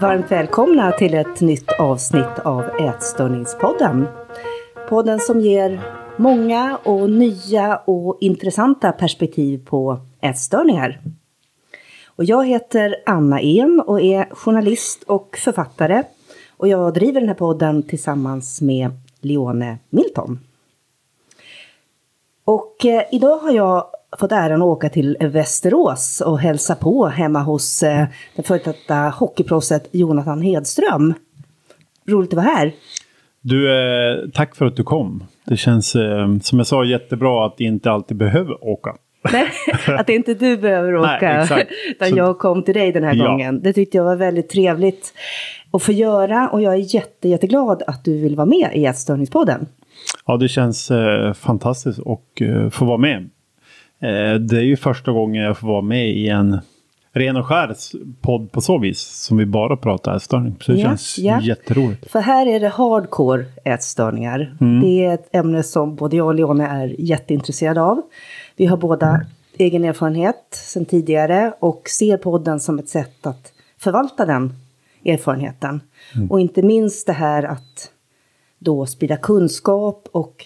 Varmt välkomna till ett nytt avsnitt av Ätstörningspodden. Podden som ger många och nya och intressanta perspektiv på ätstörningar. Och jag heter Anna En och är journalist och författare. Och jag driver den här podden tillsammans med Leone Milton. Och eh, idag har jag fått äran att åka till Västerås och hälsa på hemma hos eh, det före detta hockeyproffset Jonathan Hedström. Roligt att vara här. Du, eh, tack för att du kom. Det känns, eh, som jag sa, jättebra att inte alltid behöver åka. Nej, att inte du behöver åka, Nej, utan Så, jag kom till dig den här ja. gången. Det tyckte jag var väldigt trevligt att få göra och jag är jätte, jätteglad att du vill vara med i Ätstörningspodden. Ja, det känns eh, fantastiskt att eh, få vara med. Eh, det är ju första gången jag får vara med i en ren och skär podd på så vis. Som vi bara pratar ätstörning. Så det ja, känns ja. jätteroligt. För här är det hardcore ätstörningar. Mm. Det är ett ämne som både jag och Leone är jätteintresserade av. Vi har båda egen erfarenhet sedan tidigare och ser podden som ett sätt att förvalta den erfarenheten. Mm. Och inte minst det här att då sprida kunskap och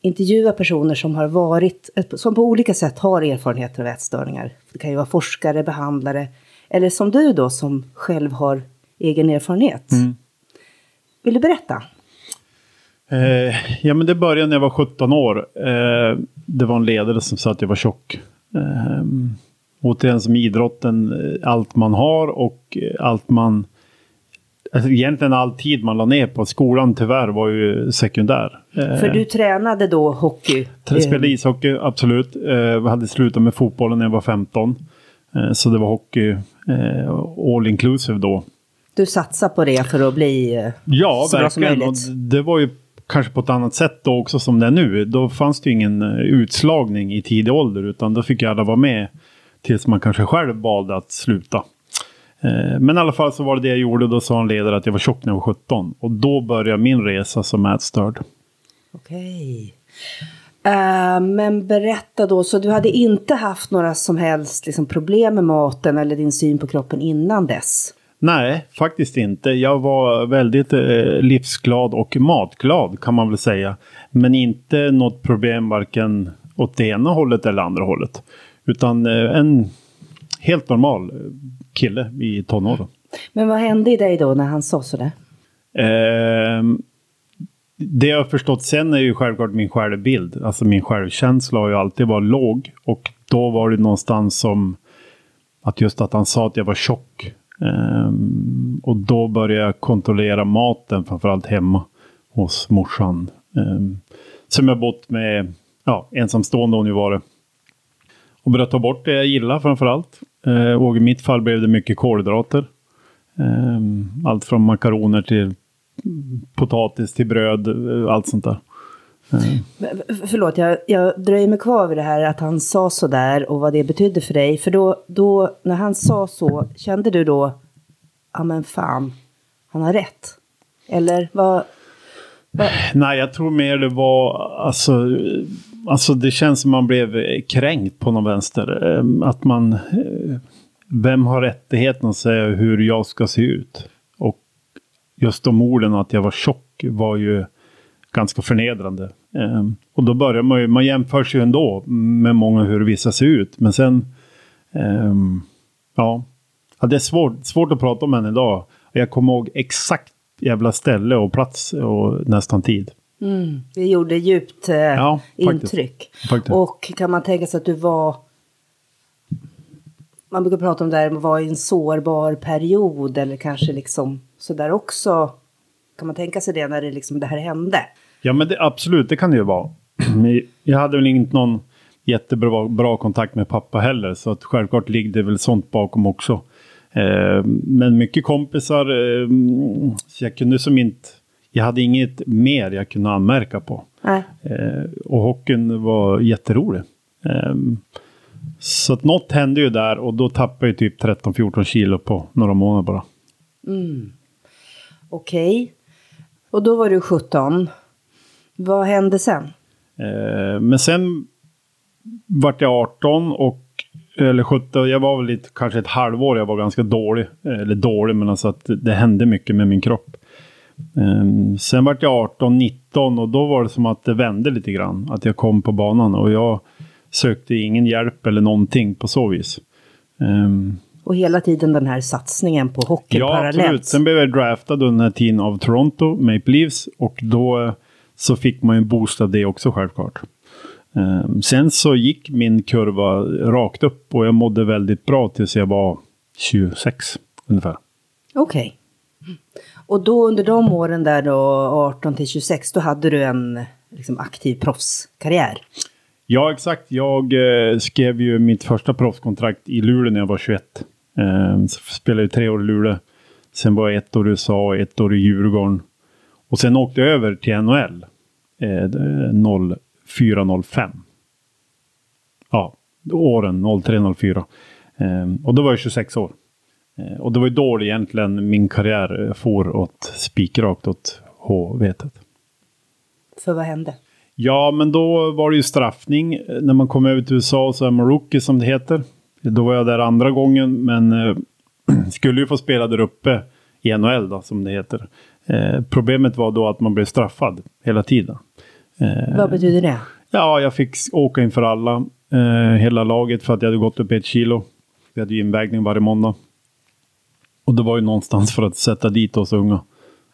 intervjua personer som har varit, som på olika sätt har erfarenheter av ätstörningar. Det kan ju vara forskare, behandlare eller som du då som själv har egen erfarenhet. Mm. Vill du berätta? Eh, ja men det började när jag var 17 år. Eh, det var en ledare som sa att jag var tjock. Eh, återigen som idrotten, eh, allt man har och allt man Alltså egentligen all tid man la ner på skolan tyvärr var ju sekundär. För du tränade då hockey? Jag spelade ishockey, absolut. Jag hade slutat med fotbollen när jag var 15. Så det var hockey all inclusive då. Du satsade på det för att bli ja, så bra som möjligt? Ja, verkligen. Det var ju kanske på ett annat sätt då också som det är nu. Då fanns det ju ingen utslagning i tidig ålder utan då fick alla vara med tills man kanske själv valde att sluta. Eh, men i alla fall så var det det jag gjorde. Då sa en ledare att jag var tjock när jag var 17. Och då började min resa som ätstörd. Okej. Uh, men berätta då, så du hade inte haft några som helst liksom, problem med maten eller din syn på kroppen innan dess? Nej, faktiskt inte. Jag var väldigt eh, livsglad och matglad kan man väl säga. Men inte något problem varken åt det ena hållet eller andra hållet. Utan eh, en helt normal kille i tonåren. Men vad hände i dig då när han sa sådär? Eh, det jag har förstått sen är ju självklart min självbild. Alltså min självkänsla har ju alltid varit låg. Och då var det någonstans som att just att han sa att jag var tjock. Eh, och då började jag kontrollera maten, framförallt hemma hos morsan. Eh, som jag bott med, ja, ensamstående hon ju var det. Och började ta bort det jag gillar framförallt. Eh, och i mitt fall blev det mycket kolhydrater. Eh, allt från makaroner till potatis till bröd, eh, allt sånt där. Eh. Förlåt, jag, jag dröjer mig kvar vid det här att han sa så där och vad det betydde för dig. För då, då när han sa så, kände du då, ja men fan, han har rätt? Eller vad? vad? Nej, jag tror mer det var, alltså Alltså det känns som man blev eh, kränkt på någon vänster. Ehm, att man... Eh, vem har rättigheten att säga hur jag ska se ut? Och just de orden att jag var tjock var ju ganska förnedrande. Ehm, och då börjar man ju, man jämför sig ju ändå med många hur vissa ser ut. Men sen, ehm, ja, det är svårt, svårt att prata om än idag. Jag kommer ihåg exakt jävla ställe och plats och nästan tid. Mm, det gjorde djupt eh, ja, intryck. Faktiskt. Och kan man tänka sig att du var... Man brukar prata om det här med att vara i en sårbar period eller kanske liksom sådär också. Kan man tänka sig det när det, liksom, det här hände? Ja men det, absolut, det kan det ju vara. Jag hade väl inte någon jättebra bra kontakt med pappa heller. Så att självklart ligger det väl sånt bakom också. Eh, men mycket kompisar. Eh, så jag kunde som inte jag hade inget mer jag kunde anmärka på. Eh, och hockeyn var jätterolig. Eh, så att något hände ju där och då tappade jag typ 13-14 kilo på några månader bara. Mm. Okej. Okay. Och då var du 17. Vad hände sen? Eh, men sen vart jag 18 och eller 17, jag var väl lite, kanske ett halvår jag var ganska dålig. Eller dålig, men alltså att det hände mycket med min kropp. Um, sen vart jag 18, 19 och då var det som att det vände lite grann. Att jag kom på banan och jag sökte ingen hjälp eller någonting på så vis. Um, och hela tiden den här satsningen på hockey ja, parallellt. Absolut. Sen blev jag draftad under den här tiden av Toronto, Maple Leafs. Och då eh, så fick man ju en boost av det också självklart. Um, sen så gick min kurva rakt upp och jag mådde väldigt bra tills jag var 26 ungefär. Okej. Okay. Och då under de åren där då, 18 till 26, då hade du en liksom, aktiv proffskarriär? Ja, exakt. Jag eh, skrev ju mitt första proffskontrakt i Luleå när jag var 21. Eh, spelade ju tre år i Luleå. Sen var jag ett år i USA och ett år i Djurgården. Och sen åkte jag över till NHL. Eh, 04-05. Ja, åren 03-04. Eh, och då var jag 26 år. Eh, och det var ju då egentligen min karriär for åt spikrakt åt HV-tet. För vad hände? Ja, men då var det ju straffning. När man kom över till USA så är man rookie som det heter. Då var jag där andra gången, men eh, skulle ju få spela där uppe i NHL då, som det heter. Eh, problemet var då att man blev straffad hela tiden. Eh, Vad betyder det? Ja, jag fick åka inför alla, eh, hela laget, för att jag hade gått upp ett kilo. Vi hade ju invägning varje måndag. Och det var ju någonstans för att sätta dit oss unga.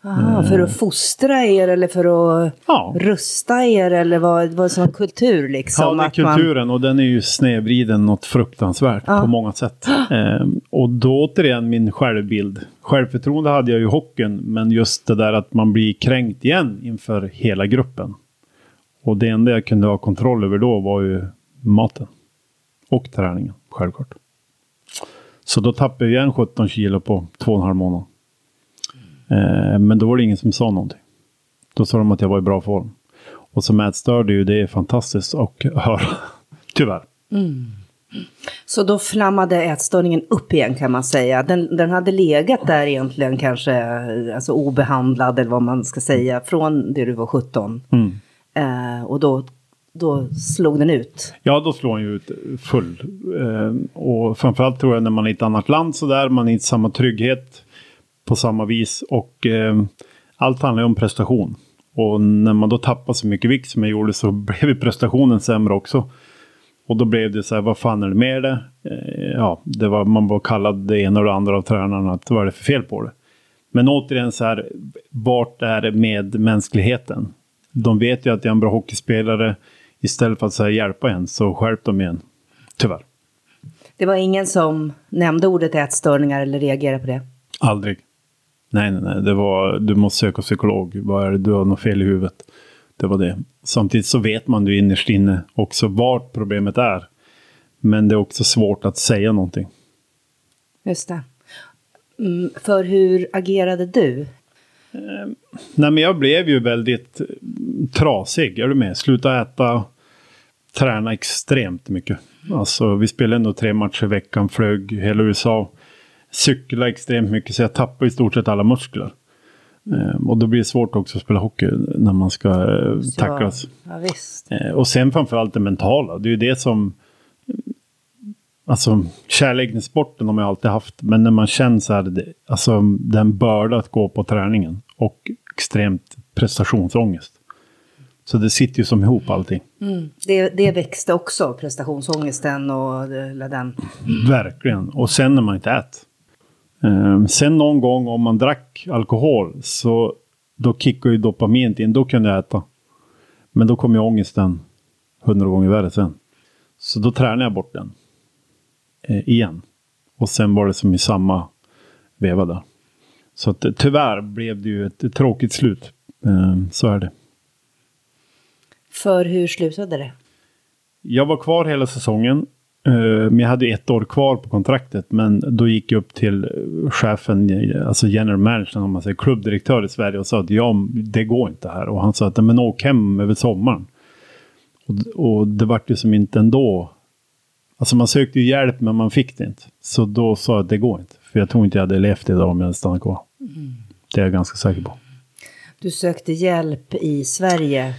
Aha, för att fostra er eller för att ja. rusta er eller vad, vad som kultur liksom? Ja, det är kulturen man... och den är ju snedvriden något fruktansvärt ja. på många sätt. Ehm, och då återigen min självbild. Självförtroende hade jag ju i hockeyn, men just det där att man blir kränkt igen inför hela gruppen. Och det enda jag kunde ha kontroll över då var ju maten. Och träningen, självklart. Så då tappade jag igen 17 kilo på två och en halv månad. Eh, men då var det ingen som sa någonting. Då sa de att jag var i bra form. Och som ätstörd är ju det fantastiskt att höra. Tyvärr. Mm. Så då flammade ätstörningen upp igen kan man säga. Den, den hade legat där egentligen kanske alltså obehandlad eller vad man ska säga från det du var 17. Mm. Eh, och då, då slog den ut? Ja, då slår den ju ut full. Eh, och framförallt tror jag när man är i ett annat land sådär, man är inte samma trygghet på samma vis. Och eh, allt handlar ju om prestation. Och när man då tappar så mycket vikt som jag gjorde så blev ju prestationen sämre också. Och då blev det så här, vad fan är det med det? Eh, ja, det var, man var kallad det ena och det andra av tränarna, att vad är det för fel på det? Men återigen så här, vart är det med mänskligheten? De vet ju att jag är en bra hockeyspelare. Istället för att så hjälpa en så skärp dem igen. Tyvärr. Det var ingen som nämnde ordet ätstörningar eller reagerade på det? Aldrig. Nej, nej, nej. Det var, du måste söka psykolog. Vad är det? Du har något fel i huvudet. Det var det. Samtidigt så vet man ju innerst inne också vart problemet är. Men det är också svårt att säga någonting. Just det. Mm, för hur agerade du? Eh, nej, men jag blev ju väldigt eh, trasig. Är du med? Sluta äta. Träna extremt mycket. Alltså, vi spelade ändå tre matcher i veckan. Flög hela USA cykla extremt mycket så jag tappar i stort sett alla muskler. Eh, och då blir det svårt också att spela hockey när man ska eh, tacklas. Ja, visst. Eh, och sen framförallt det mentala. Det är ju det som... Alltså kärleken i sporten har man alltid haft. Men när man känner så här, det, alltså den börda att gå på träningen. Och extremt prestationsångest. Så det sitter ju som ihop allting. Mm. Det, det växte också, prestationsångesten och den. Verkligen. Och sen när man inte äter. Um, sen någon gång om man drack alkohol så då kickar ju dopaminet in. Då kunde jag äta. Men då kom ju ångesten hundra gånger värre sen. Så då tränade jag bort den. Eh, igen. Och sen var det som i samma veva där. Så att, tyvärr blev det ju ett, ett tråkigt slut. Eh, så är det. För hur slutade det? Jag var kvar hela säsongen. Eh, men jag hade ett år kvar på kontraktet. Men då gick jag upp till chefen, alltså general manager, om man säger klubbdirektör i Sverige och sa att ja, det går inte här. Och han sa att men åk hem över sommaren. Och, och det vart ju som inte ändå. Alltså man sökte ju hjälp men man fick det inte. Så då sa jag att det går inte. För jag tror inte jag hade levt idag om jag hade stannat kvar. Mm. Det är jag ganska säker på. Du sökte hjälp i Sverige?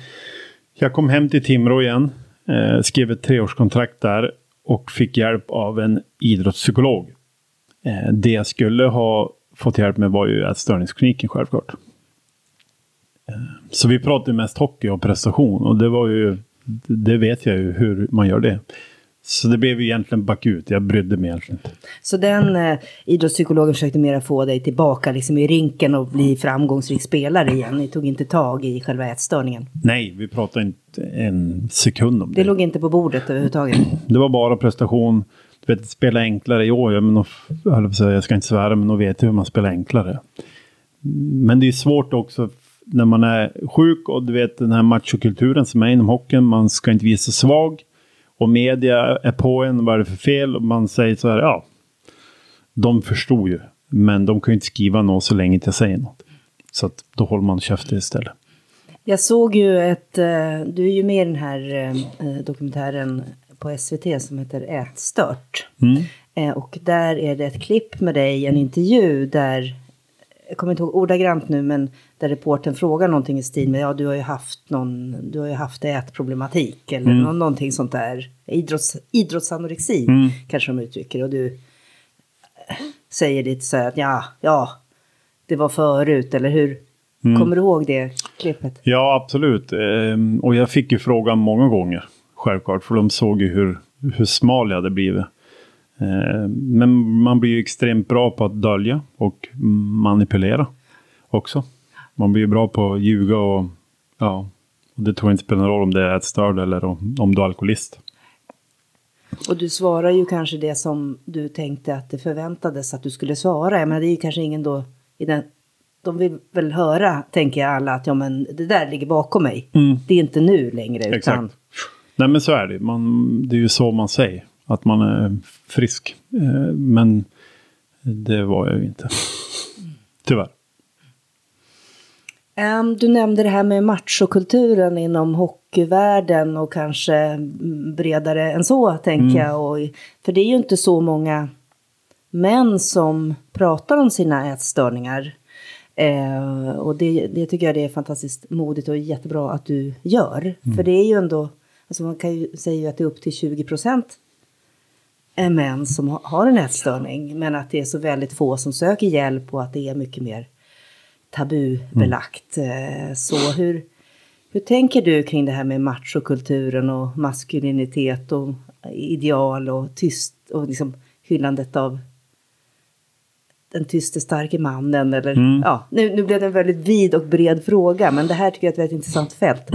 Jag kom hem till Timrå igen. Eh, skrev ett treårskontrakt där. och fick hjälp av en idrottspsykolog. Eh, det jag skulle ha fått hjälp med var ju ätstörningskliniken självklart. Eh, så vi pratade mest hockey och prestation och det var ju, det vet jag ju hur man gör det. Så det blev ju egentligen bakut, jag brydde mig egentligen inte. Så den eh, idrottspsykologen försökte mera få dig tillbaka liksom i rinken och bli framgångsrik spelare igen? Ni tog inte tag i själva ätstörningen? Nej, vi pratade inte en sekund om det. Det låg inte på bordet överhuvudtaget? Det var bara prestation. Du vet, spela enklare år. Jag, men, jag ska inte svära, men då vet jag hur man spelar enklare. Men det är svårt också när man är sjuk och du vet den här machokulturen som är inom hockeyn. Man ska inte visa svag. Och media är på en, vad är det för fel? Och man säger så här, ja. De förstod ju. Men de kan ju inte skriva något så länge inte jag säger något. Så att då håller man käften istället. Jag såg ju ett, eh, du är ju med i den här eh, dokumentären på SVT som heter Ätstört. Mm. Eh, och där är det ett klipp med dig, en intervju där, jag kommer inte ihåg ordagrant nu, men där reporten frågar någonting i stil med, ja du har ju haft någon, du har ju haft ätproblematik eller mm. någonting sånt där. Idrotts, idrottsanorexi mm. kanske de uttrycker. Och du säger lite så här att ja, ja, det var förut, eller hur? Mm. Kommer du ihåg det klippet? Ja, absolut. Ehm, och jag fick ju frågan många gånger, självklart. För de såg ju hur, hur smal jag hade blivit. Ehm, men man blir ju extremt bra på att dölja och manipulera också. Man blir ju bra på att ljuga och ja, det tror jag inte spelar någon roll om det är ätstörd eller om, om du är alkoholist. Och du svarar ju kanske det som du tänkte att det förväntades att du skulle svara. Men det är ju kanske ingen då i den de vill väl höra, tänker jag alla, att ja men det där ligger bakom mig. Mm. Det är inte nu längre. Utan... Exakt. Nej men så är det. Man, det är ju så man säger. Att man är frisk. Eh, men det var jag ju inte. Tyvärr. Du nämnde det här med machokulturen inom hockeyvärlden och kanske bredare än så, tänker mm. jag. Och, för det är ju inte så många män som pratar om sina ätstörningar. Eh, och det, det, tycker jag det är fantastiskt modigt och jättebra att du gör. Mm. För det är ju ändå, alltså man kan ju säga att det är upp till 20 procent män som har en ätstörning. Men att det är så väldigt få som söker hjälp och att det är mycket mer tabubelagt. Mm. Så hur, hur tänker du kring det här med machokulturen och maskulinitet och ideal och tyst och liksom hyllandet av den tyste starke mannen eller mm. ja, nu, nu blev det en väldigt vid och bred fråga men det här tycker jag är ett väldigt intressant fält.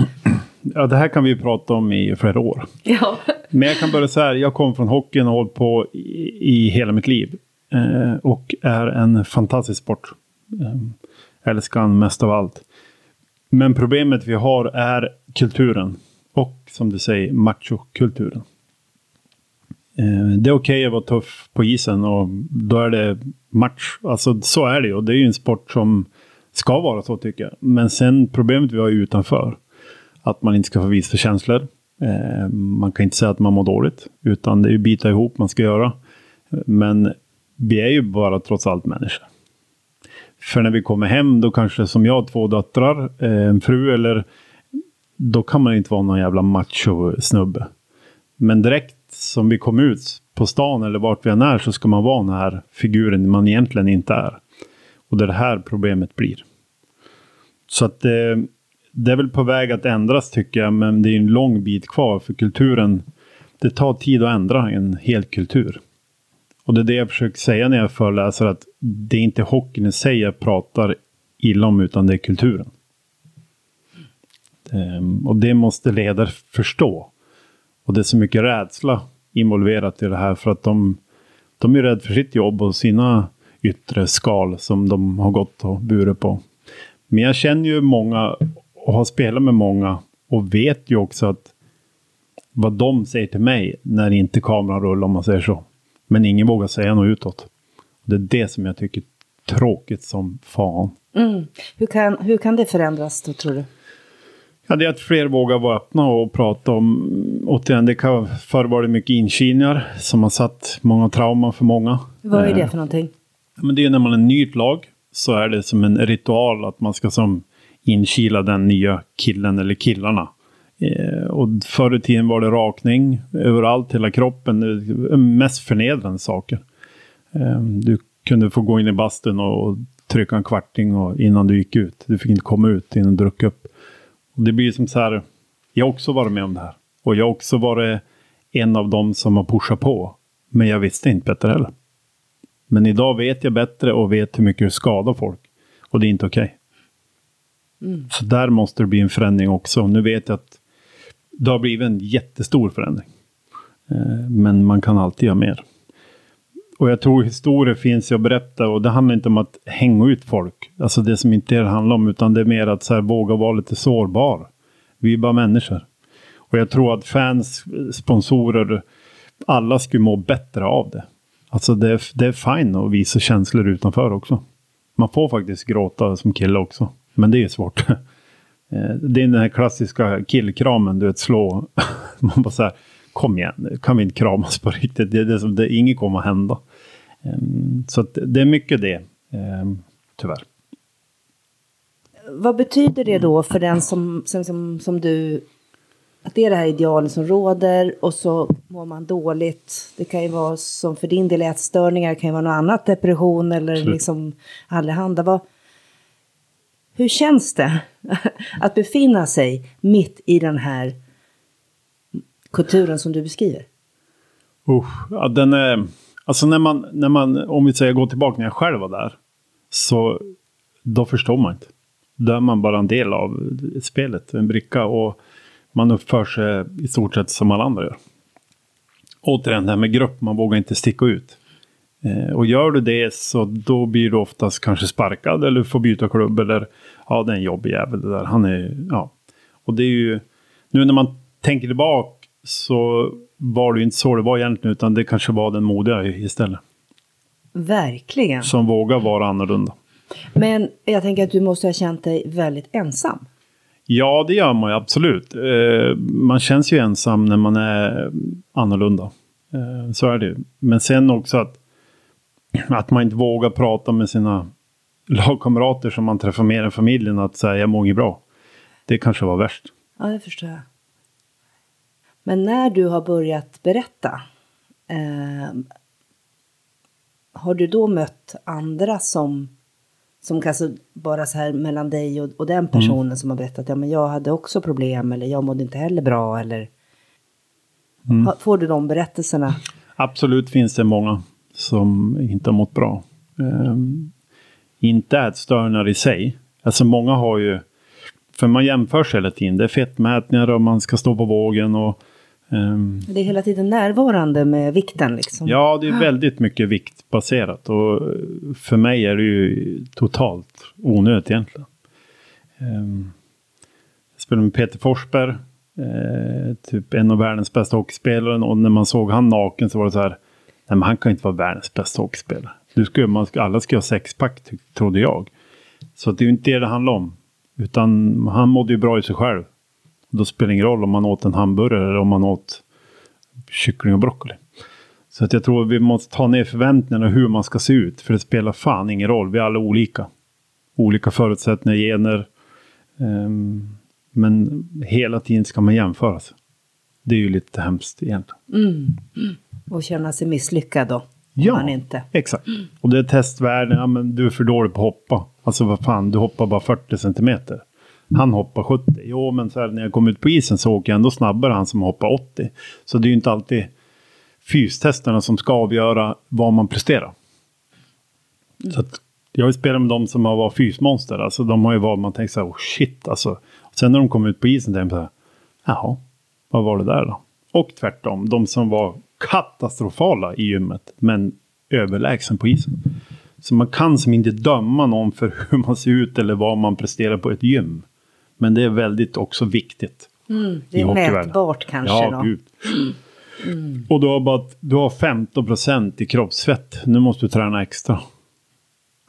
Ja, det här kan vi prata om i flera år. Ja. Men jag kan börja så här, jag kom från hockeyn och hållit på i, i hela mitt liv. Eh, och är en fantastisk sport. Eh, älskar den mest av allt. Men problemet vi har är kulturen. Och som du säger, machokulturen. Eh, det är okej okay att vara tuff på isen och då är det match. Alltså så är det ju. Och det är ju en sport som ska vara så tycker jag. Men sen problemet vi har utanför. Att man inte ska få visa känslor. Eh, man kan inte säga att man mår dåligt. Utan det är ju bita ihop man ska göra. Men vi är ju bara trots allt människor. För när vi kommer hem då kanske som jag två döttrar, eh, en fru eller då kan man inte vara någon jävla macho snubbe. Men direkt som vi kom ut på stan eller vart vi än är så ska man vara den här figuren man egentligen inte är. Och det är det här problemet blir. Så att eh, det är väl på väg att ändras tycker jag, men det är en lång bit kvar för kulturen. Det tar tid att ändra en hel kultur. Och det är det jag försöker säga när jag föreläser att det är inte hockeyn i sig jag pratar illa om utan det är kulturen. Ehm, och det måste ledare förstå. Och det är så mycket rädsla involverat i det här för att de, de är rädda för sitt jobb och sina yttre skal som de har gått och burit på. Men jag känner ju många och har spelat med många och vet ju också att vad de säger till mig när inte kameran rullar om man säger så. Men ingen vågar säga något utåt. Det är det som jag tycker är tråkigt som fan. Mm. Hur, kan, hur kan det förändras då tror du? Ja, det är att fler vågar vara öppna och prata om, återigen, det kan förr var det mycket inkilningar som har satt många trauman för många. Vad är det för någonting? Men det är när man är nytt lag så är det som en ritual att man ska som inkila den nya killen eller killarna Eh, och förr i tiden var det rakning överallt, hela kroppen. Mest förnedrande saker. Eh, du kunde få gå in i bastun och, och trycka en kvarting och, innan du gick ut. Du fick inte komma ut innan du druckit upp. Och det blir som så här, jag har också varit med om det här. Och jag har också varit en av dem som har pushat på. Men jag visste inte bättre heller. Men idag vet jag bättre och vet hur mycket det skadar folk. Och det är inte okej. Okay. Mm. Så där måste det bli en förändring också. Nu vet jag att det har blivit en jättestor förändring. Eh, men man kan alltid göra mer. Och jag tror historier finns ju att berätta och det handlar inte om att hänga ut folk. Alltså det som inte det handlar om utan det är mer att så här, våga vara lite sårbar. Vi är bara människor. Och jag tror att fans, sponsorer, alla skulle må bättre av det. Alltså det är, det är fine att visa känslor utanför också. Man får faktiskt gråta som kille också. Men det är svårt. Eh, det är den här klassiska killkramen, du vet slå. Man bara så här, kom igen, kan vi inte kramas på riktigt? Det, är det, det, inget kommer att hända. Ehm, så att det är mycket det, ehm, tyvärr. Vad betyder det då för den som, som, som, som du att det är det här idealet som råder och så mår man dåligt. Det kan ju vara som för din del ätstörningar, det kan ju vara något annat, depression eller Absolut. liksom allehanda. Vad, hur känns det att befinna sig mitt i den här kulturen som du beskriver? Uh, ja, den är, alltså när man, när man, om vi säger gå tillbaka när jag själv var där, så då förstår man inte. Då är man bara en del av spelet, en bricka. Och man uppför sig i stort sett som alla andra gör. Återigen det här med grupp, man vågar inte sticka ut. Eh, och gör du det så då blir du oftast kanske sparkad eller får byta klubb eller ja det är en jobbig jävel det där. Han är, ja. Och det är ju, nu när man tänker tillbaka så var det ju inte så det var egentligen utan det kanske var den modiga istället. Verkligen. Som vågar vara annorlunda. Men jag tänker att du måste ha känt dig väldigt ensam. Ja, det gör man ju absolut. Eh, man känns ju ensam när man är annorlunda. Eh, så är det ju. Men sen också att, att man inte vågar prata med sina lagkamrater som man träffar mer än familjen att säga jag mår inget bra. Det kanske var värst. Ja, det förstår jag. Men när du har börjat berätta, eh, har du då mött andra som som kanske bara så här mellan dig och, och den personen mm. som har berättat ja men jag hade också problem eller jag mådde inte heller bra eller mm. får du de berättelserna? Absolut finns det många som inte har mått bra. Um, inte ätstörningar i sig. Alltså många har ju, för man jämför sig hela tiden. Det är fettmätningar och man ska stå på vågen och Um, det är hela tiden närvarande med vikten liksom. Ja, det är väldigt mycket viktbaserat och för mig är det ju totalt onödigt egentligen. Um, jag spelade med Peter Forsberg, eh, typ en av världens bästa hockeyspelare och när man såg han naken så var det så här, nej men han kan inte vara världens bästa hockeyspelare. Nu ska, man alla ska ha sexpack trodde jag. Så det är ju inte det det handlar om. Utan han mådde ju bra i sig själv. Då spelar det ingen roll om man åt en hamburgare eller om man åt kyckling och broccoli. Så att jag tror vi måste ta ner förväntningarna hur man ska se ut. För det spelar fan ingen roll. Vi är alla olika. Olika förutsättningar, gener. Um, men hela tiden ska man jämföra sig. Det är ju lite hemskt egentligen. Mm. Mm. Och känna sig misslyckad då. Ja, man inte. exakt. Och det är testvärden. Ja, men du är för dålig på att hoppa. Alltså vad fan, du hoppar bara 40 centimeter. Han hoppar 70. Jo, men så här, när jag kommer ut på isen så åker jag ändå snabbare han som hoppar 80. Så det är ju inte alltid fystesterna som ska avgöra vad man presterar. Mm. Så att, jag har ju spelat med de som har varit fysmonster. Alltså de har ju varit, man tänker så här, oh shit alltså. Och sen när de kommer ut på isen tänker man så här, jaha, vad var det där då? Och tvärtom, de som var katastrofala i gymmet, men överlägsen på isen. Så man kan som inte döma någon för hur man ser ut eller vad man presterar på ett gym. Men det är väldigt också viktigt. Mm, det är mätbart kanske. Ja, då. Gud. Mm. Och du har, bara, du har 15 procent i kroppsfett. Nu måste du träna extra.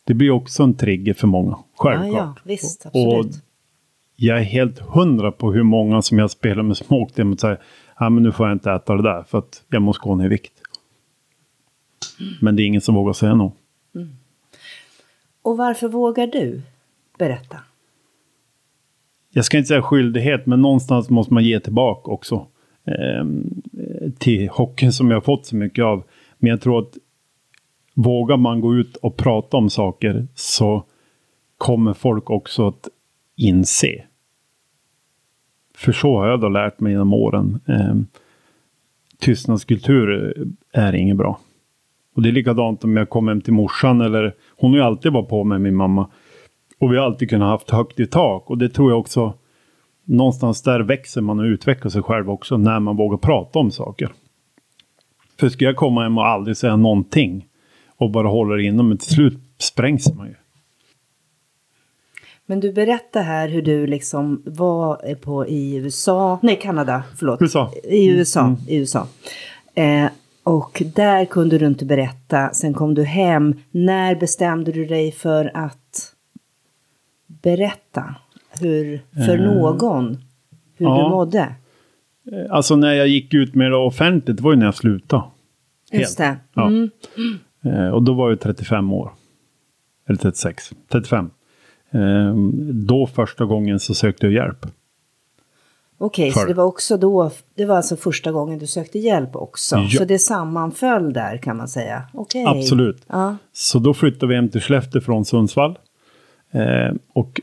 Det blir också en trigger för många. Självklart. Ja, ja visst, absolut. Och jag är helt hundra på hur många som jag spelar med som åkte säger ja, men nu får jag inte äta det där för att jag måste gå ner i vikt. Mm. Men det är ingen som vågar säga något. Och varför vågar du berätta? jag ska inte säga skyldighet, men någonstans måste man ge tillbaka också. Eh, till hockeyn som jag har fått så mycket av. Men jag tror att vågar man gå ut och prata om saker så kommer folk också att inse. För så har jag då lärt mig genom åren. Eh, tystnadskultur är inget bra. Och det är likadant om jag kommer hem till morsan eller hon har ju alltid varit på med min mamma. Och vi har alltid kunnat haft högt i tak och det tror jag också någonstans där växer man och utvecklar sig själv också när man vågar prata om saker. För ska jag komma hem och aldrig säga någonting och bara hålla det inom, mig. till slut sprängs man ju. Men du berättar här hur du liksom var på i USA, nej Kanada, förlåt. USA. I USA, mm. i USA. Eh, och där kunde du inte berätta, sen kom du hem. När bestämde du dig för att berätta hur, för eh. någon hur ja. du mådde? Eh, alltså när jag gick ut med det offentligt, det var ju när jag slutade. Helt. Just det. Mm. Ja. Och då var jag 35 år. Eller 36, 35. Då första gången så sökte jag hjälp. Okej, okay, så det var också då, det var alltså första gången du sökte hjälp också. Ja. Så det sammanföll där kan man säga. Okay. Absolut. Ja. Så då flyttade vi hem till Skellefteå från Sundsvall. Eh, och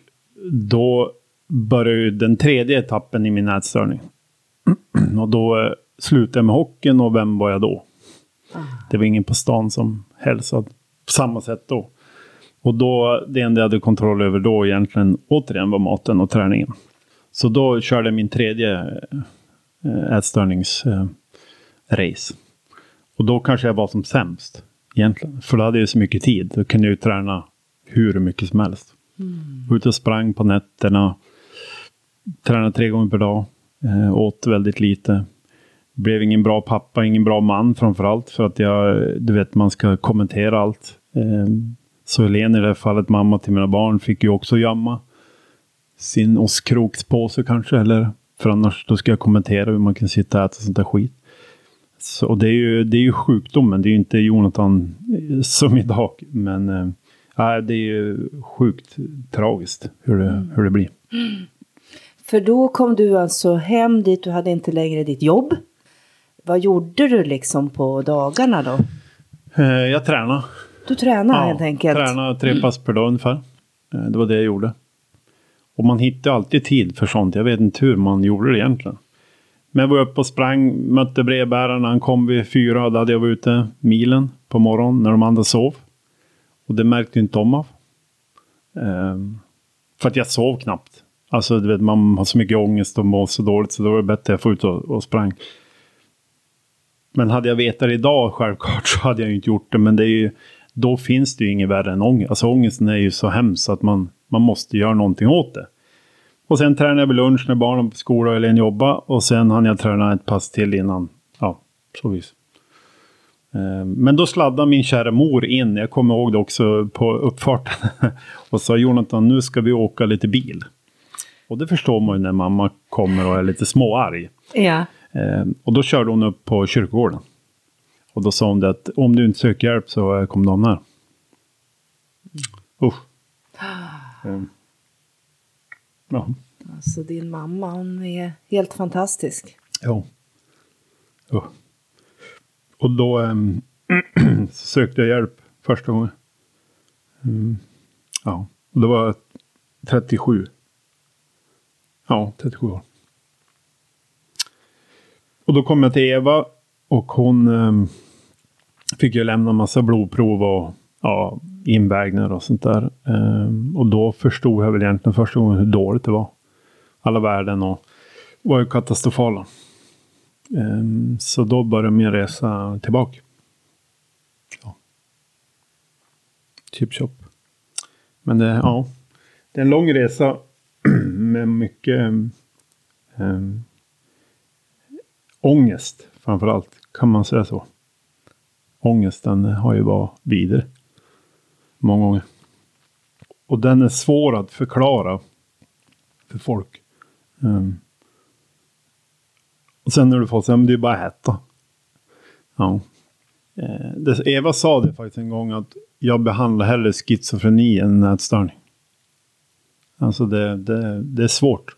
då började den tredje etappen i min ätstörning. och då eh, slutade jag med hockeyn och vem var jag då? Ah. Det var ingen på stan som hälsade på samma sätt då. Och då, det enda jag hade kontroll över då egentligen återigen var maten och träningen. Så då körde jag min tredje äh, ätstörningsrace. Och då kanske jag var som sämst egentligen. För då hade jag så mycket tid. Då kunde jag ju träna hur mycket som helst. Mm. Ute och sprang på nätterna. Tränade tre gånger per dag. Äh, åt väldigt lite. Blev ingen bra pappa, ingen bra man framförallt. För att jag, du vet, man ska kommentera allt. Så Helene i det här fallet, mamma till mina barn, fick ju också jamma sin ostkrokspåse kanske. Eller, för annars då ska jag kommentera hur man kan sitta och äta sånt där skit. Så, och det är, ju, det är ju sjukdomen, det är ju inte Jonathan eh, som idag. Men äh, det är ju sjukt tragiskt hur det, mm. hur det blir. För då kom du alltså hem dit, du hade inte längre ditt jobb. Vad gjorde du liksom på dagarna då? Eh, jag tränade. Du tränade ja, helt enkelt? tränade tre pass per dag ungefär. Det var det jag gjorde. Och man hittar alltid tid för sånt. Jag vet inte hur man gjorde det egentligen. Men jag var uppe och sprang, mötte brevbäraren. Han kom vid fyra. Då hade jag varit ute milen på morgonen när de andra sov. Och det märkte inte de av. Um, för att jag sov knappt. Alltså du vet, man har så mycket ångest och mår så dåligt så då var det bättre att jag får ut och, och sprang. Men hade jag vetat idag självklart så hade jag inte gjort det. Men det är ju, då finns det ju inget värre än ångest. Alltså ångesten är ju så hemsk att man man måste göra någonting åt det. Och sen tränade jag vid lunch när barnen på skola eller jobba och sen hann jag träna ett pass till innan. Ja, så vis. Eh, men då sladdade min kära mor in, jag kommer ihåg det också på uppfarten, och sa Jonathan nu ska vi åka lite bil. Och det förstår man ju när mamma kommer och är lite småarg. Ja. Eh, och då körde hon upp på kyrkogården. Och då sa hon det att om du inte söker hjälp så kommer de här. Usch. Um, ja. Alltså din mamma, hon är helt fantastisk. Ja. Oh. Och då um, sökte jag hjälp första gången. Um, ja, och då var jag 37. Ja, 37 år. Och då kom jag till Eva och hon um, fick ju lämna massa blodprov och ja, invägningar och sånt där. Um, och då förstod jag väl egentligen första gången hur dåligt det var. Alla värden och var ju katastrofala. Um, så då började min resa tillbaka. Ja. Chip shop. Men det, ja, det är en lång resa med mycket um, ångest framförallt. Kan man säga så? Ångesten har ju varit vidare. Många gånger. Och den är svår att förklara för folk. Um. Och sen när du får säga, men det är bara att äta. Ja. Eh, Eva sa det faktiskt en gång att jag behandlar hellre schizofreni än ätstörning. Alltså det, det, det är svårt.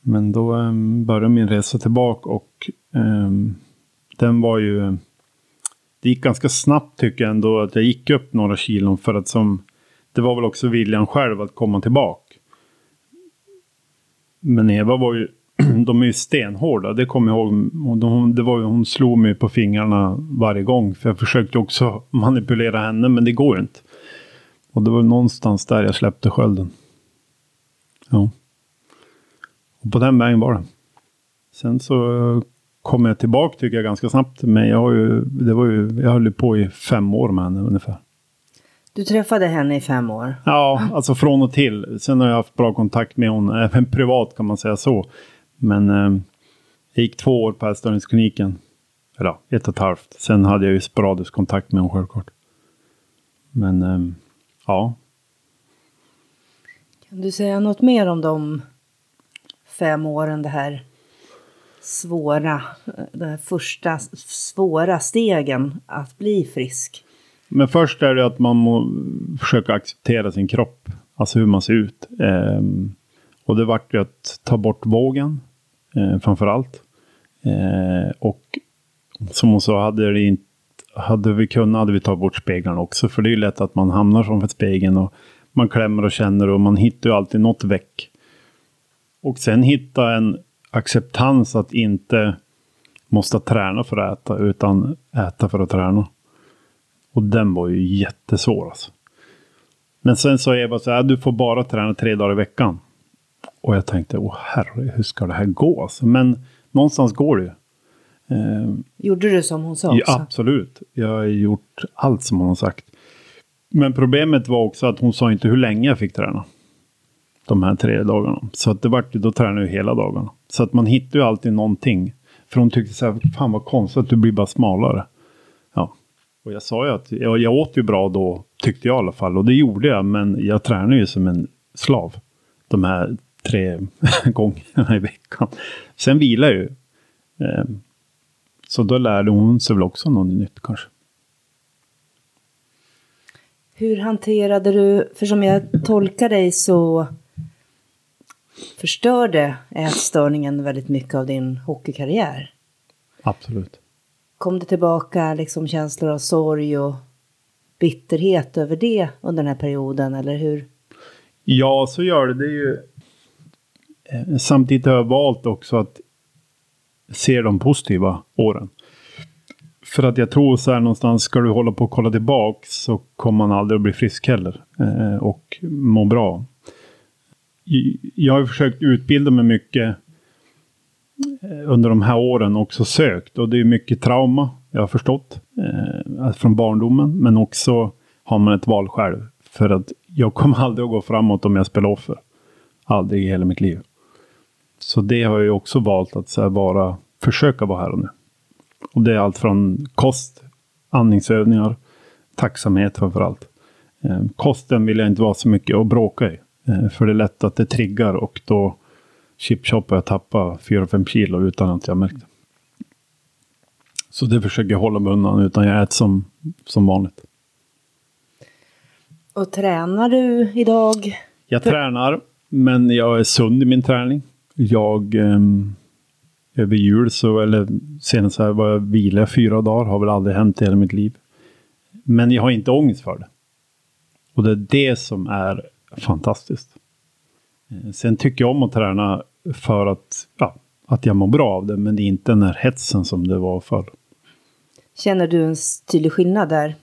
Men då um, började min resa tillbaka och um, den var ju... Det gick ganska snabbt tycker jag ändå att jag gick upp några kilon för att som... Det var väl också viljan själv att komma tillbaka. Men Eva var ju... De är ju stenhårda, det kommer jag ihåg. De, det var, hon slog mig på fingrarna varje gång. För jag försökte också manipulera henne, men det går ju inte. Och det var någonstans där jag släppte skölden. Ja. Och på den vägen var det. Sen så kom jag tillbaka tycker jag ganska snabbt. Men jag, har ju, det var ju, jag höll ju på i fem år med henne ungefär. Du träffade henne i fem år? Ja, alltså från och till. Sen har jag haft bra kontakt med hon, även privat kan man säga så. Men eh, jag gick två år på ätstörningskliniken. Eller ja, ett och ett halvt. Sen hade jag ju sporadisk kontakt med hon självklart. Men eh, ja. Kan du säga något mer om de fem åren det här svåra, eh, de första svåra stegen att bli frisk? Men först är det att man må försöka acceptera sin kropp. Alltså hur man ser ut. Eh, och det vart ju att ta bort vågen. Eh, framför allt. Eh, och som hon sa, hade, det inte, hade vi kunnat hade vi tagit bort speglarna också. För det är ju lätt att man hamnar framför spegeln. Och man klämmer och känner och man hittar ju alltid något väck. Och sen hitta en acceptans att inte måste träna för att äta, utan äta för att träna. Och den var ju jättesvår alltså. Men sen sa Eva så här, du får bara träna tre dagar i veckan. Och jag tänkte, åh herre, hur ska det här gå? Alltså, men någonstans går det ju. Eh, Gjorde du som hon sa? Också? Ja, absolut. Jag har gjort allt som hon har sagt. Men problemet var också att hon sa inte hur länge jag fick träna. De här tre dagarna. Så att det vart då tränade jag hela dagarna. Så att man hittar ju alltid någonting. För hon tyckte så här, fan vad konstigt att du blir bara smalare. Ja. Och jag sa ju att jag, jag åt ju bra då, tyckte jag i alla fall. Och det gjorde jag, men jag tränade ju som en slav. De här tre gångerna i veckan. Sen vilar jag ju. Ehm, så då lärde hon sig väl också något nytt kanske. Hur hanterade du, för som jag tolkar dig så förstörde ätstörningen väldigt mycket av din hockeykarriär. Absolut. Kom det tillbaka liksom känslor av sorg och bitterhet över det under den här perioden, eller hur? Ja, så gör det. Det är ju... Eh, samtidigt har jag valt också att se de positiva åren. För att jag tror så här någonstans, ska du hålla på och kolla tillbaks så kommer man aldrig att bli frisk heller. Eh, och må bra. Jag har försökt utbilda mig mycket eh, under de här åren också sökt. Och det är mycket trauma, jag har förstått, eh, från barndomen. Men också har man ett val själv. För att jag kommer aldrig att gå framåt om jag spelar offer. Aldrig i hela mitt liv. Så det har jag också valt att så här, vara, försöka vara här och nu. Och det är allt från kost, andningsövningar, tacksamhet framför allt. Eh, kosten vill jag inte vara så mycket och bråka i. Eh, för det är lätt att det triggar och då chipchoppar jag tappa 4-5 kilo utan att jag märkt det. Så det försöker jag hålla mig undan utan jag äter som, som vanligt. Och tränar du idag? Jag För... tränar, men jag är sund i min träning. Jag um, över jul så, eller senast här var jag vila fyra dagar, har väl aldrig hänt i hela mitt liv. Men jag har inte ångest för det. Och det är det som är fantastiskt. Eh, sen tycker jag om att träna för att, ja, att jag mår bra av det, men det är inte den här hetsen som det var förr. Känner du en tydlig skillnad där?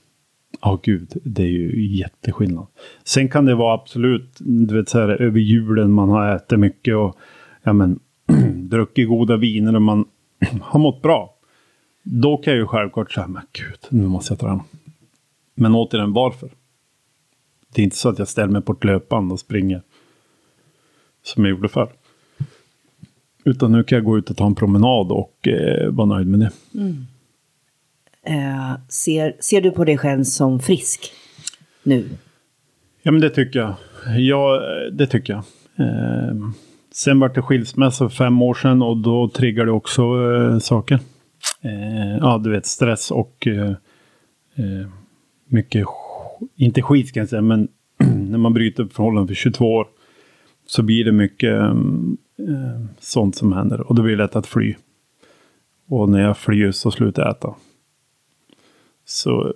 Ja, oh, gud, det är ju jätteskillnad. Sen kan det vara absolut, du vet så här över julen, man har ätit mycket och ja men druckit goda viner och man har mått bra. Då kan jag ju självklart säga, men gud, nu måste jag träna. Men återigen, varför? Det är inte så att jag ställer mig på ett löpband och springer. Som jag gjorde förr. Utan nu kan jag gå ut och ta en promenad och eh, vara nöjd med det. Mm. Eh, ser, ser du på dig själv som frisk nu? Ja, men det tycker jag. Ja, det tycker jag. Eh, sen var det skilsmässa för fem år sedan och då triggade det också eh, saker. Eh, ja, du vet stress och eh, eh, mycket inte skit kan jag säga, men när man bryter upp förhållanden för 22 år. så blir det mycket mm, eh, sånt som händer. Och då blir det lätt att fly. Och när jag flyr så slutar jag äta. Så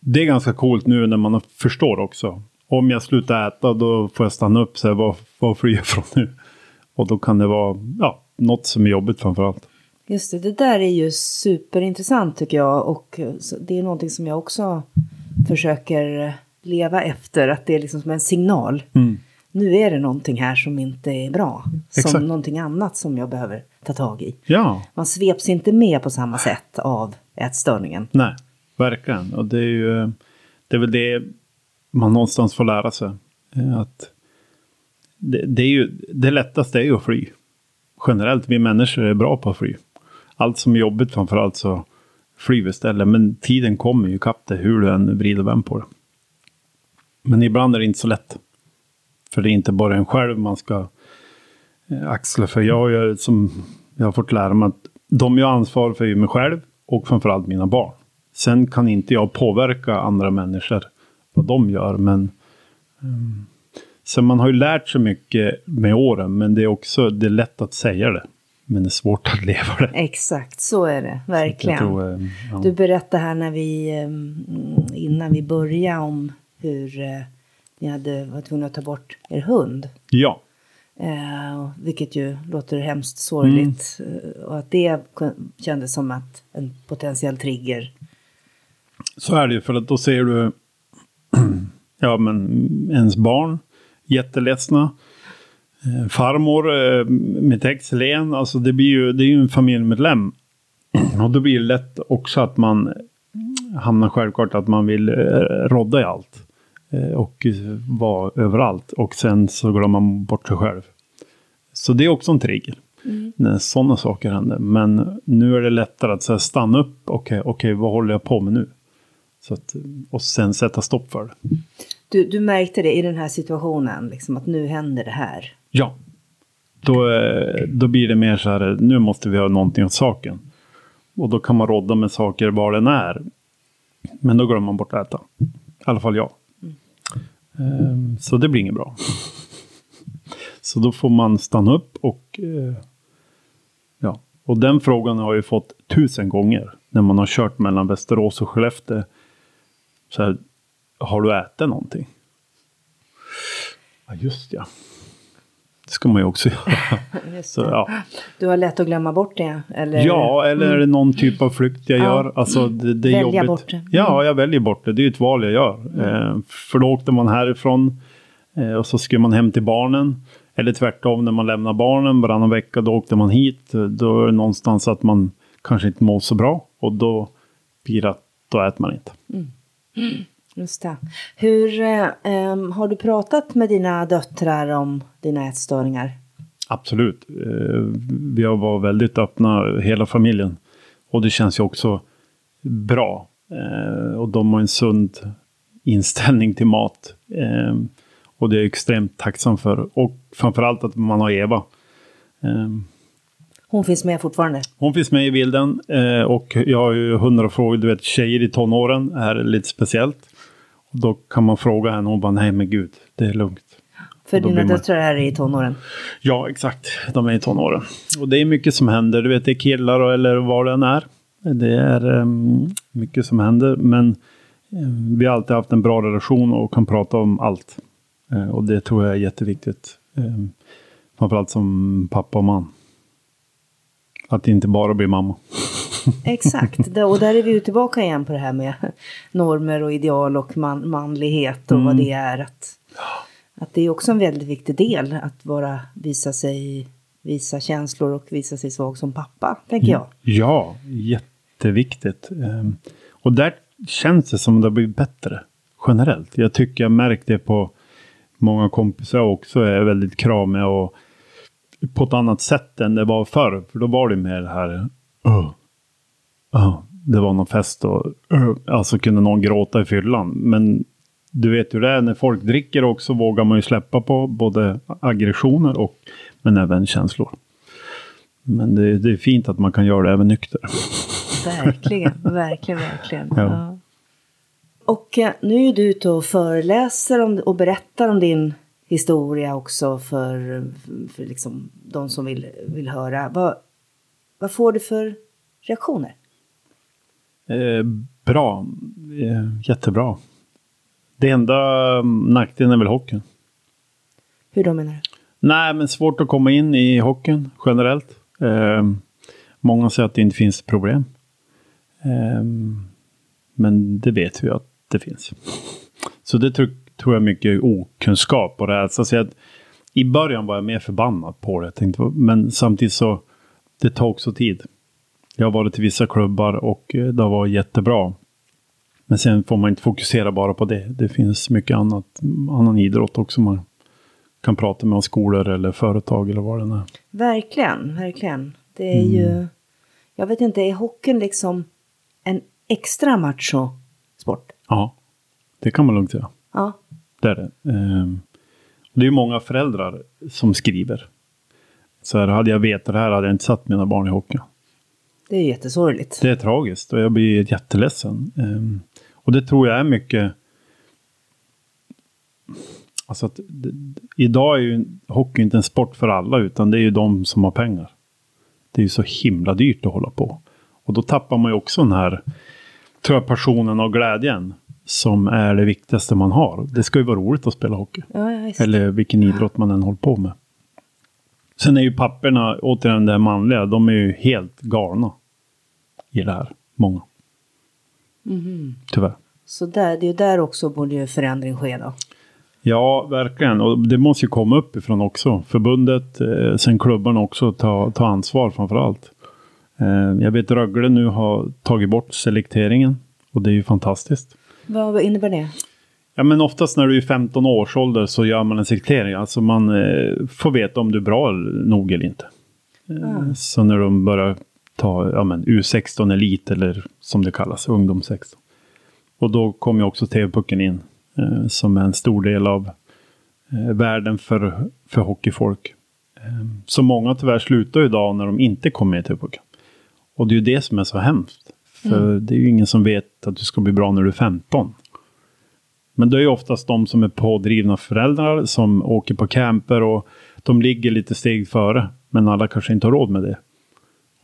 det är ganska coolt nu när man förstår också. Om jag slutar äta då får jag stanna upp och säga vad, vad flyr jag från nu? Och då kan det vara ja, något som är jobbigt framför allt. Just det, det där är ju superintressant tycker jag. Och eh, det är någonting som jag också försöker leva efter. Att det är liksom som en signal. Mm. Nu är det någonting här som inte är bra. Exakt. Som någonting annat som jag behöver ta tag i. Ja, Man sveps inte med på samma sätt av ätstörningen. nej, verkligen. Och det är ju det är väl det man någonstans får lära sig. Eh, Att det, det, är ju, det lättaste är ju att fly. Generellt, vi människor är bra på att fly. Allt som är jobbigt framförallt så Flyg istället. Men tiden kommer ju ikapp det hur du än vrider och vänder på det. Men ibland är det inte så lätt. För det är inte bara en själv man ska eh, axla. För jag, har ju som jag har fått lära mig att de jag har ansvar för är ju mig själv och framförallt mina barn. Sen kan inte jag påverka andra människor vad de gör. Men um, så man har ju lärt sig mycket med åren. Men det är också det är lätt att säga det. Men det är svårt att leva det. Exakt, så är det. Verkligen. tror, eh, ja. Du berättade här när vi, eh, innan vi började om hur eh, ni hade varit tvungna att ta bort er hund. ja, Eh, vilket ju låter hemskt sorgligt. Eh, Och att det kändes som att en potentiell trigger. Så är det ju, för att då ser du ja, men ens barn jätteledsna. Eh, farmor, eh, mitt ex Len, alltså det blir ju, det är ju en familjemedlem. Och då blir det lätt också att man hamnar självklart att man vill eh, rodda i allt. Och vara överallt. Och sen så glömmer man bort sig själv. Så det är också en trigger. När sådana saker händer. Men nu är det lättare att så stanna upp. Okej, okej, vad håller jag på med nu? Så att, och sen sätta stopp för det. Du, du märkte det i den här situationen, liksom att nu händer det här. Ja. Då, eh, då blir det mer så här, nu måste vi göra någonting åt saken. Och då kan man rodda med saker var den är. Men då glömmer man bort att äta. I alla fall jag. Um, Så det blir inget bra. Så då får man stanna upp och Uh, ja. Och den frågan har jag ju fått tusen gånger. När man har kört mellan Västerås och Skellefteå. Så här, har du ätit någonting? Ja, just ja. Det ska man ju också göra. Så, ja. Du har lätt att glömma bort det? Eller? ja, eller det någon typ av flykt jag Ja. gör? Alltså, det, det Välja jobbigt. bort det. Mm. Ja, jag väljer bort det. Det är ett val jag gör. Eh, för då åkte man härifrån eh, och så skulle man hem till barnen. Eller tvärtom, när man lämnar barnen varannan vecka, då åkte man hit. Då är det någonstans att man kanske inte mår så bra. Och då blir det att då äter man inte. Just det. Hur, eh, har du pratat med dina döttrar om dina ätstörningar? Absolut. Eh, Vi har varit väldigt öppna, hela familjen. Och det känns ju också bra. Eh, Och de har en sund inställning till mat. Eh, Och det är jag extremt tacksam för. Och framförallt att man har Eva. Eh, Hon finns med fortfarande? Hon finns med i bilden. eh, Och jag har ju hundra frågor. Du vet, tjejer i tonåren är lite speciellt. Då kan man fråga henne och hon bara, nej men gud, det är lugnt. För dina man- döttrar är i tonåren? Ja, exakt. De är i tonåren. Och det är mycket som händer. Du vet, det är killar och- eller vad det än är. Det är um, mycket som händer. Men eh, vi har alltid haft en bra relation och kan prata om allt. Eh, och det tror jag är jätteviktigt. Um, framförallt som pappa och man. Att det inte bara blir mamma. Exakt, och där är vi ju tillbaka igen på det här med normer och ideal och man, manlighet och vad det är. Att, att det är också en väldigt viktig del att vara, visa sig, visa känslor och visa sig svag som pappa, tänker jag. Ja, jätteviktigt. Ehm, Och där känns det som det har blivit bättre generellt. Jag tycker jag märkt det på många kompisar också är väldigt kramiga och på ett annat sätt än det var förr. För då var det mer det här. "Åh, åh." det var någon fest och alltså kunde någon gråta i fyllan. Men du vet hur det är när folk dricker också vågar man ju släppa på både aggressioner och men även känslor. Men det, det är fint att man kan göra det även nykter. Verkligen, verkligen, verkligen. Ja. Ja. Och eh, nu är du ute och föreläser om, och berättar om din historia också för, för liksom de som vill, vill höra. Vad, vad får du för reaktioner? Eh, bra. Eh, jättebra. Det enda mm, nackdelen är väl hockeyn. Hur då menar du? Nej, men svårt att komma in i hockeyn generellt. Eh, många säger att det inte finns problem. Eh, men det vet vi att det finns. Så det tror, tror jag mycket okunskap och rädsla. Så att I början var jag mer förbannad på det. Tänkte, men samtidigt så det tar också tid. Jag har varit till vissa klubbar och eh, det har varit jättebra. Men sen får man inte fokusera bara på det. Det finns mycket annat, annan idrott också man kan prata med om skolor eller företag eller vad det är. Verkligen, verkligen. Det är mm. ju, jag vet inte, är hockeyn liksom en extra macho-sport? Ja, det kan man lugnt säga. Ja. Det är det. Ehm, det är ju många föräldrar som skriver. Så här, hade jag vetat det här hade jag inte satt mina barn i hockey. Det är jättesorgligt. Det är tragiskt och jag blir jätteledsen. Um, och det tror jag är mycket... Alltså att idag är ju hockey inte en sport för alla utan det är ju de som har pengar. Det är ju så himla dyrt att hålla på. Och då tappar man ju också den här, tror jag, passionen och glädjen. Som är det viktigaste man har. Det ska ju vara roligt att spela hockey. Ja, Eller vilken idrott man än håller på med. Sen är ju papperna, återigen det manliga, de är ju helt galna i det här. Många. Mm. Tyvärr. Så där, det är där också borde ju förändring ske då? Ja, verkligen. Och det måste ju komma uppifrån också. Förbundet, eh, sen klubbarna också, ta, ta ansvar framför allt. Eh, jag vet Rögle nu har tagit bort selekteringen. Och det är ju fantastiskt. Vad innebär det? Ja, men oftast när du är 15 års ålder så gör man en selektering. Alltså man eh, får veta om du är bra nog eller inte. Mm. Så när de börjar ta ja, men U16 Elit eller som det kallas, ungdom 16. Och då kommer också TV-pucken in eh, som är en stor del av eh, världen för, för hockeyfolk. Eh, så många tyvärr slutar idag när de inte kommer med i TV-pucken. Och det är ju det som är så hemskt. För mm. det är ju ingen som vet att du ska bli bra när du är 15. Men det är ju oftast de som är pådrivna föräldrar som åker på camper och de ligger lite steg före. Men alla kanske inte har råd med det.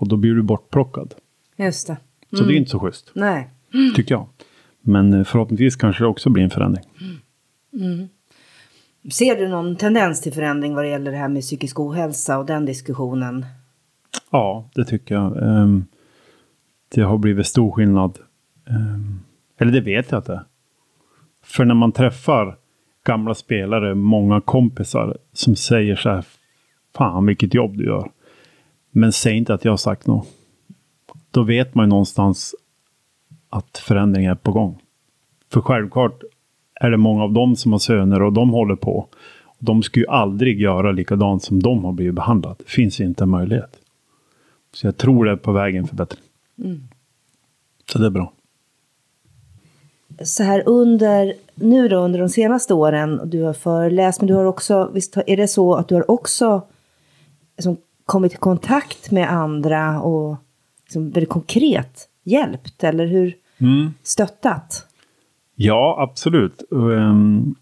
Och då blir du bortplockad. Just det. Mm. Så det är mm. inte så schysst. Nej. Tycker jag. Men eh, förhoppningsvis kanske det också blir en förändring. Mm. Ser du någon tendens till förändring vad det gäller det här med psykisk ohälsa och den diskussionen? Ja, det tycker jag. Um, det har blivit stor skillnad. Um, eller det vet jag inte. För när man träffar gamla spelare, många kompisar som säger så här. Fan vilket jobb du gör. Men säg inte att jag har sagt något. Då vet man ju någonstans att förändring är på gång. För självklart är det många av dem som har söner och de håller på. De skulle ju aldrig göra likadant som de har blivit behandlade. Det finns inte en möjlighet. Så jag tror det är på vägen för bättre. Mm. Så det är bra. Så här under, nu då under de senaste åren, du har föreläst, men du har också, visst är det så att du har också liksom, kommit i kontakt med andra och liksom väldigt konkret hjälpt, eller hur? Mm. Stöttat? Ja, absolut. Um,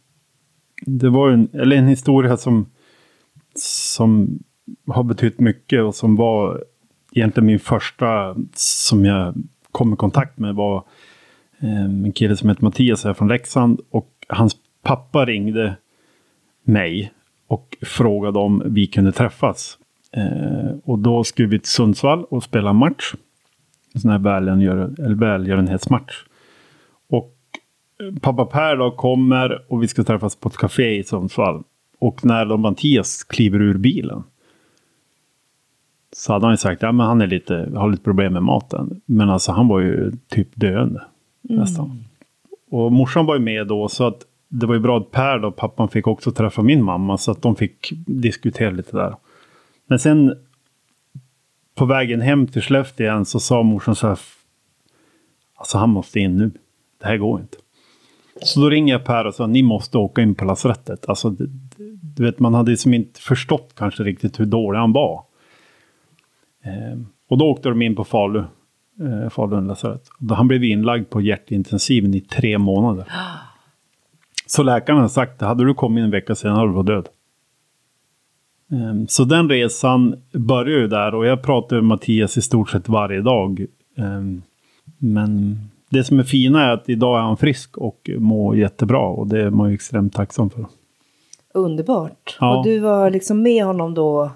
det var en, eller en historia som, som har betytt mycket och som var egentligen min första som jag kom i kontakt med var um, en kille som heter Mattias här från Leksand och hans pappa ringde mig och frågade om vi kunde träffas. Eh, och då skulle vi till Sundsvall och spela match. En sån här välgör, välgörenhetsmatch. Och eh, pappa Per då kommer och vi ska träffas på ett café i Sundsvall. Och när då Mattias kliver ur bilen. Så hade han ju sagt, ja men han är lite, har lite problem med maten. Men alltså han var ju typ döende. Mm. Nästan. Och morsan var ju med då så att det var ju bra att Per då, pappan fick också träffa min mamma. Så att de fick diskutera lite där. Men sen på vägen hem till Skellefteå igen så sa morsan så här. Alltså han måste in nu. Det här går inte. Så då ringer jag Per och sa ni måste åka in på lasarettet. Alltså, du vet, man hade liksom inte förstått kanske riktigt hur dålig han var. Eh, och då åkte de in på Falu, eh, Falun lasarett. Han blev inlagd på hjärtintensiven i tre månader. Så läkaren har sagt, hade du kommit en vecka senare hade du varit död. Ehm, Så den resan börjar ju där och jag pratar med Mattias i stort sett varje dag. Ehm, Men det som är fina är att idag är han frisk och mår jättebra och det är man ju extremt tacksam för. Underbart. Ja. Och du var liksom med honom då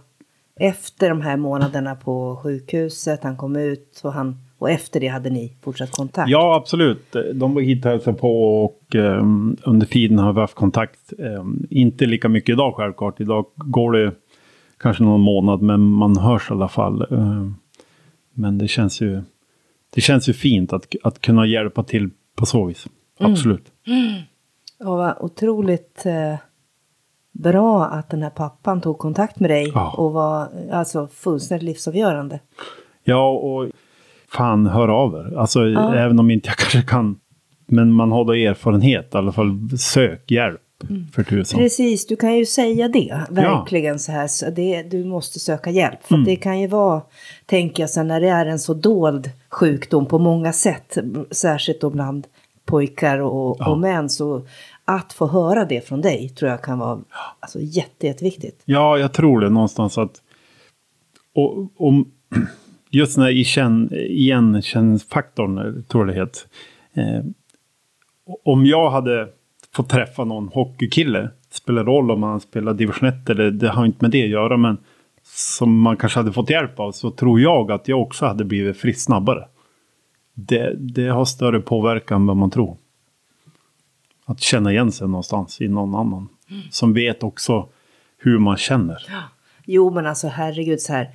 efter de här månaderna på sjukhuset. Han kom ut och, han, och efter det hade ni fortsatt kontakt. Ja, absolut. De var hit och hälsade på och ehm, under tiden har vi haft kontakt. Ehm, inte lika mycket idag självklart. Idag går det kanske någon månad men man hörs i alla fall. Ehm, men det känns ju, det känns ju fint att, att kunna hjälpa till på så vis. Absolut. Och vad otroligt eh, bra att den här pappan tog kontakt med dig. Ja. Och var alltså fullständigt livsavgörande. Ja, och fan hör av er. Alltså Ja. även om inte jag kanske kan. Men man har då erfarenhet i alla fall. Sök hjälp för tusan. Precis, du kan ju säga det. Verkligen så här. Så det, du måste söka hjälp. För att det kan ju vara, tänker jag, så när det är en så dold sjukdom på många sätt. Särskilt då bland pojkar och, Ja. och män. Så att få höra det från dig tror jag kan vara alltså, jätte, jätteviktigt. Ja, jag tror det någonstans att... Och, om, just den här igen, igenkänningsfaktorn, tror jag det heter. Eh, om jag hade fått träffa någon hockeykille, spelar roll om man spelar division 1 eller det har inte med det att göra, men som man kanske hade fått hjälp av, så tror jag att jag också hade blivit frisk snabbare. Det, det har större påverkan än vad man tror. Att känna igen sig någonstans i någon annan. Som vet också hur man känner. Jo, men alltså herregud så här.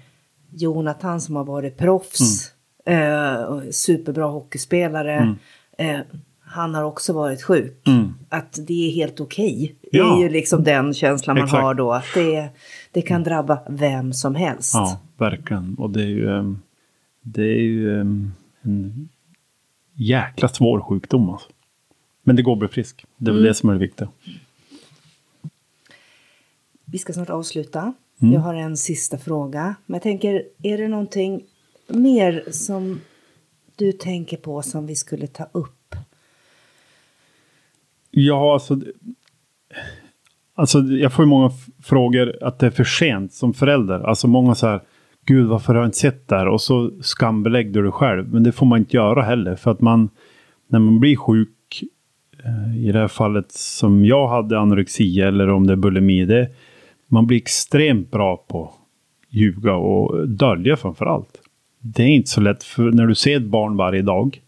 Jonathan som har varit proffs. Eh, och superbra hockeyspelare. Eh, han har också varit sjuk. Att det är helt okej. Det Ja. är ju liksom den känslan man Exakt. har då. Att det, det kan drabba vem som helst. Ja, verkligen. Och det är ju, ehm, det är ju ehm, en jäkla svår sjukdom. Alltså. Men det går att bli frisk. Det är väl det som är det viktiga. Vi ska snart avsluta. Mm. Jag har en sista fråga. Men jag tänker, är det någonting mer som du tänker på som vi skulle ta upp? Ja, alltså. Alltså jag får ju många frågor att det är för sent som förälder. Alltså många så här. Gud varför har jag inte sett det här? Och så skambelägger du dig själv. Men det får man inte göra heller. För att man. När man blir sjuk. Eh, I det här fallet som jag hade anorexia. Eller om det är bulimi. Det, man blir extremt bra på ljuga och dölja framför allt. Det är inte så lätt för när du ser ett barn varje dag.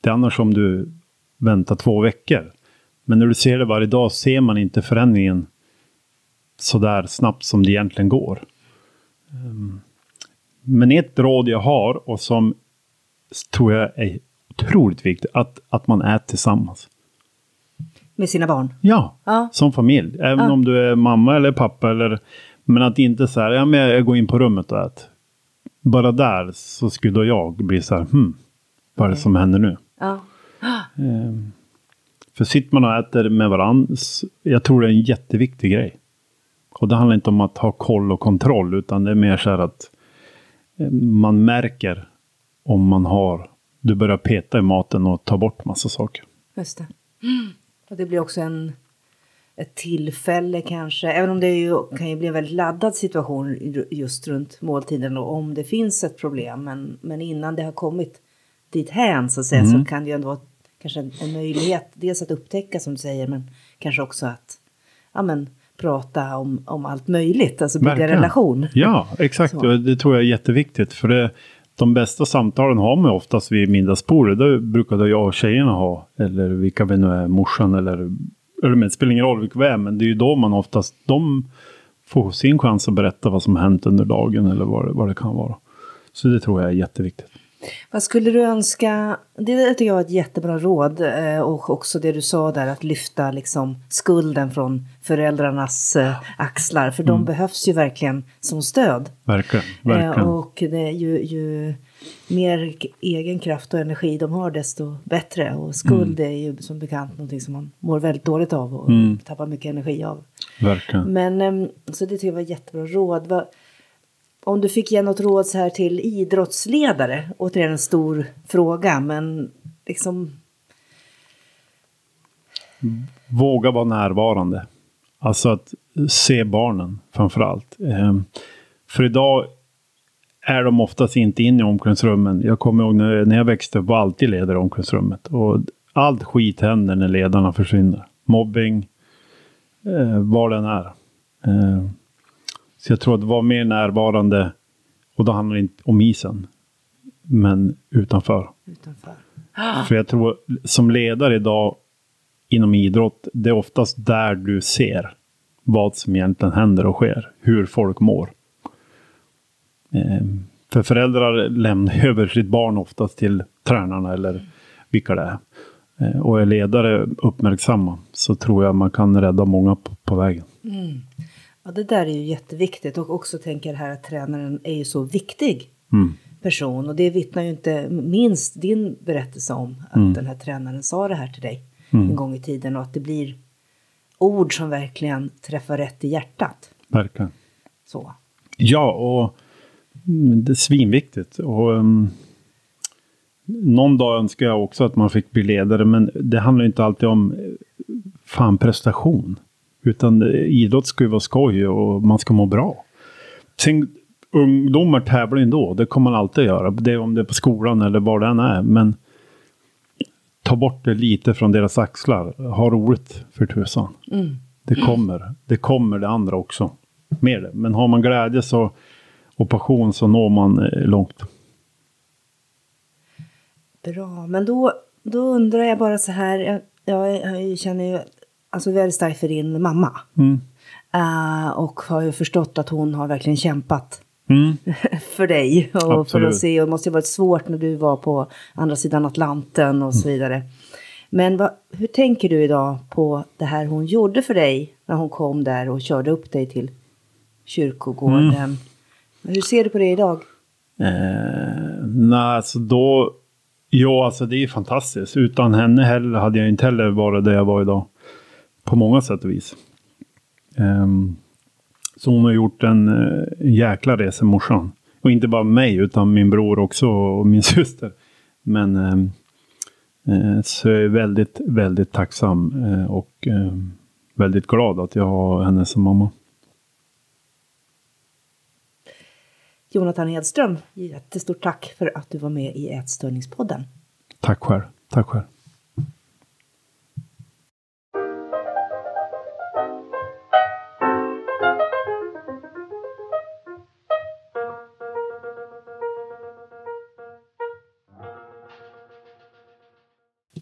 Det är annars om du väntar två veckor. Men när du ser det varje dag ser man inte förändringen så där snabbt som det egentligen går. Ehm, Men ett råd jag har och som tror jag är otroligt viktigt, att, att man är tillsammans. Med sina barn? Ja, Ja. som familj. Även Ja. om du är mamma eller pappa. Eller, men att inte så här, ja men jag går in på rummet och äter. Bara där så skulle jag bli så här, hmm, vad är det som händer nu? Ja. Ehm, För sitter man och äter med varandra, jag tror det är en jätteviktig grej. Och det handlar inte om att ha koll och kontroll, utan det är mer så här att eh, man märker om man har, du börjar peta i maten och ta bort massa saker. Just det. Och det blir också en, ett tillfälle kanske. Även om det ju, kan ju bli en väldigt laddad situation ju- just runt måltiden och om det finns ett problem. Men, men innan det har kommit dit hän så att säga så kan det ju ändå vara kanske en, möjlighet. Dels att upptäcka som du säger men kanske också att ja, men, prata om, om allt möjligt. Alltså bygga Verkligen. relation. Ja, exakt. Så. Det tror jag är jätteviktigt. För det, de bästa samtalen har man oftast vid middagsbordet. Det brukade jag och tjejerna ha. Eller vilka vi nu är, morsan eller... eller det spelar ingen roll vilka vi är, men det är ju då man oftast... De får sin chans att berätta vad som hänt under dagen eller vad, vad det kan vara. Så det tror jag är jätteviktigt. Vad skulle du önska? Det tycker jag var ett jättebra råd. eh, Och också det du sa där att lyfta liksom skulden från föräldrarnas eh, axlar. För de behövs ju verkligen som stöd. Verkligen. Eh, verkligen. Och är ju, ju mer egen kraft och energi de har desto bättre. Och skuld är ju som bekant någonting som man mår väldigt dåligt av och tappar mycket energi av. verkligen. Men ehm, så det tycker jag var ett jättebra råd. Om du fick ge något råd så här till idrottsledare, återigen en stor fråga, men liksom våga vara närvarande. Alltså att se barnen framför allt. Ehm, för idag är de oftast inte inne i omklädningsrummen. Jag kommer ihåg när, när jag växte upp var alltid ledare i omklädningsrummet. Och allt skit händer när ledarna försvinner. Mobbing, eh, vad den är. Eh, så jag tror att vara mer närvarande, och då handlar det inte om isen, men utanför. Utanför. För jag tror som ledare idag inom idrott, det är oftast där du ser vad som egentligen händer och sker. Hur folk mår. Eh, för föräldrar lämnar över sitt barn oftast till tränarna eller vilka det är. Eh, och är ledare uppmärksamma så tror jag man kan rädda många på, på vägen. Mm. Ja, det där är ju jätteviktigt och också tänker här att tränaren är ju så viktig Mm. person och det vittnar ju inte minst din berättelse om att Mm. den här tränaren sa det här till dig en gång i tiden och att det blir ord som verkligen träffar rätt i hjärtat. Verkligen. Så. Ja, och mm, det är svinviktigt. Och, um, någon dag önskar jag också att man fick bli ledare, men det handlar inte alltid om eh, fan prestation. Utan idrott ska ju vara skoj och man ska må bra. Sen, ungdomar tävlar ju ändå, det kommer man alltid göra. Det är om det är på skolan eller var det än är. Men ta bort det lite från deras axlar. Ha roligt för tusan. Mm. Det kommer. Det kommer det andra också. Med det. Men har man glädje så, och passion så når man eh, långt. Bra, men då, då undrar jag bara så här. Jag, jag, jag känner ju alltså väldigt starkt för din mamma. Mm. Eh, och har ju förstått att hon har verkligen kämpat Mm. för dig. Och för Absolut. att se, och det måste ju varit svårt när du var på andra sidan Atlanten och så vidare. Men vad, hur tänker du idag på det här hon gjorde för dig när hon kom där och körde upp dig till kyrkogården? Hur ser du på det idag? Eh, nej, alltså då... Ja, alltså det är fantastiskt. Utan henne heller hade jag inte heller varit där jag var idag. På många sätt och vis. Ehm, så hon har gjort en eh, jäkla resa, morsan. Och inte bara mig, utan min bror också och min syster. Men eh, så jag är väldigt, väldigt tacksam eh, och ehm, väldigt glad att jag har henne som mamma. Jonathan Hedström, jättestort tack för att du var med i Ätstörningspodden. Tack själv. Tack själv.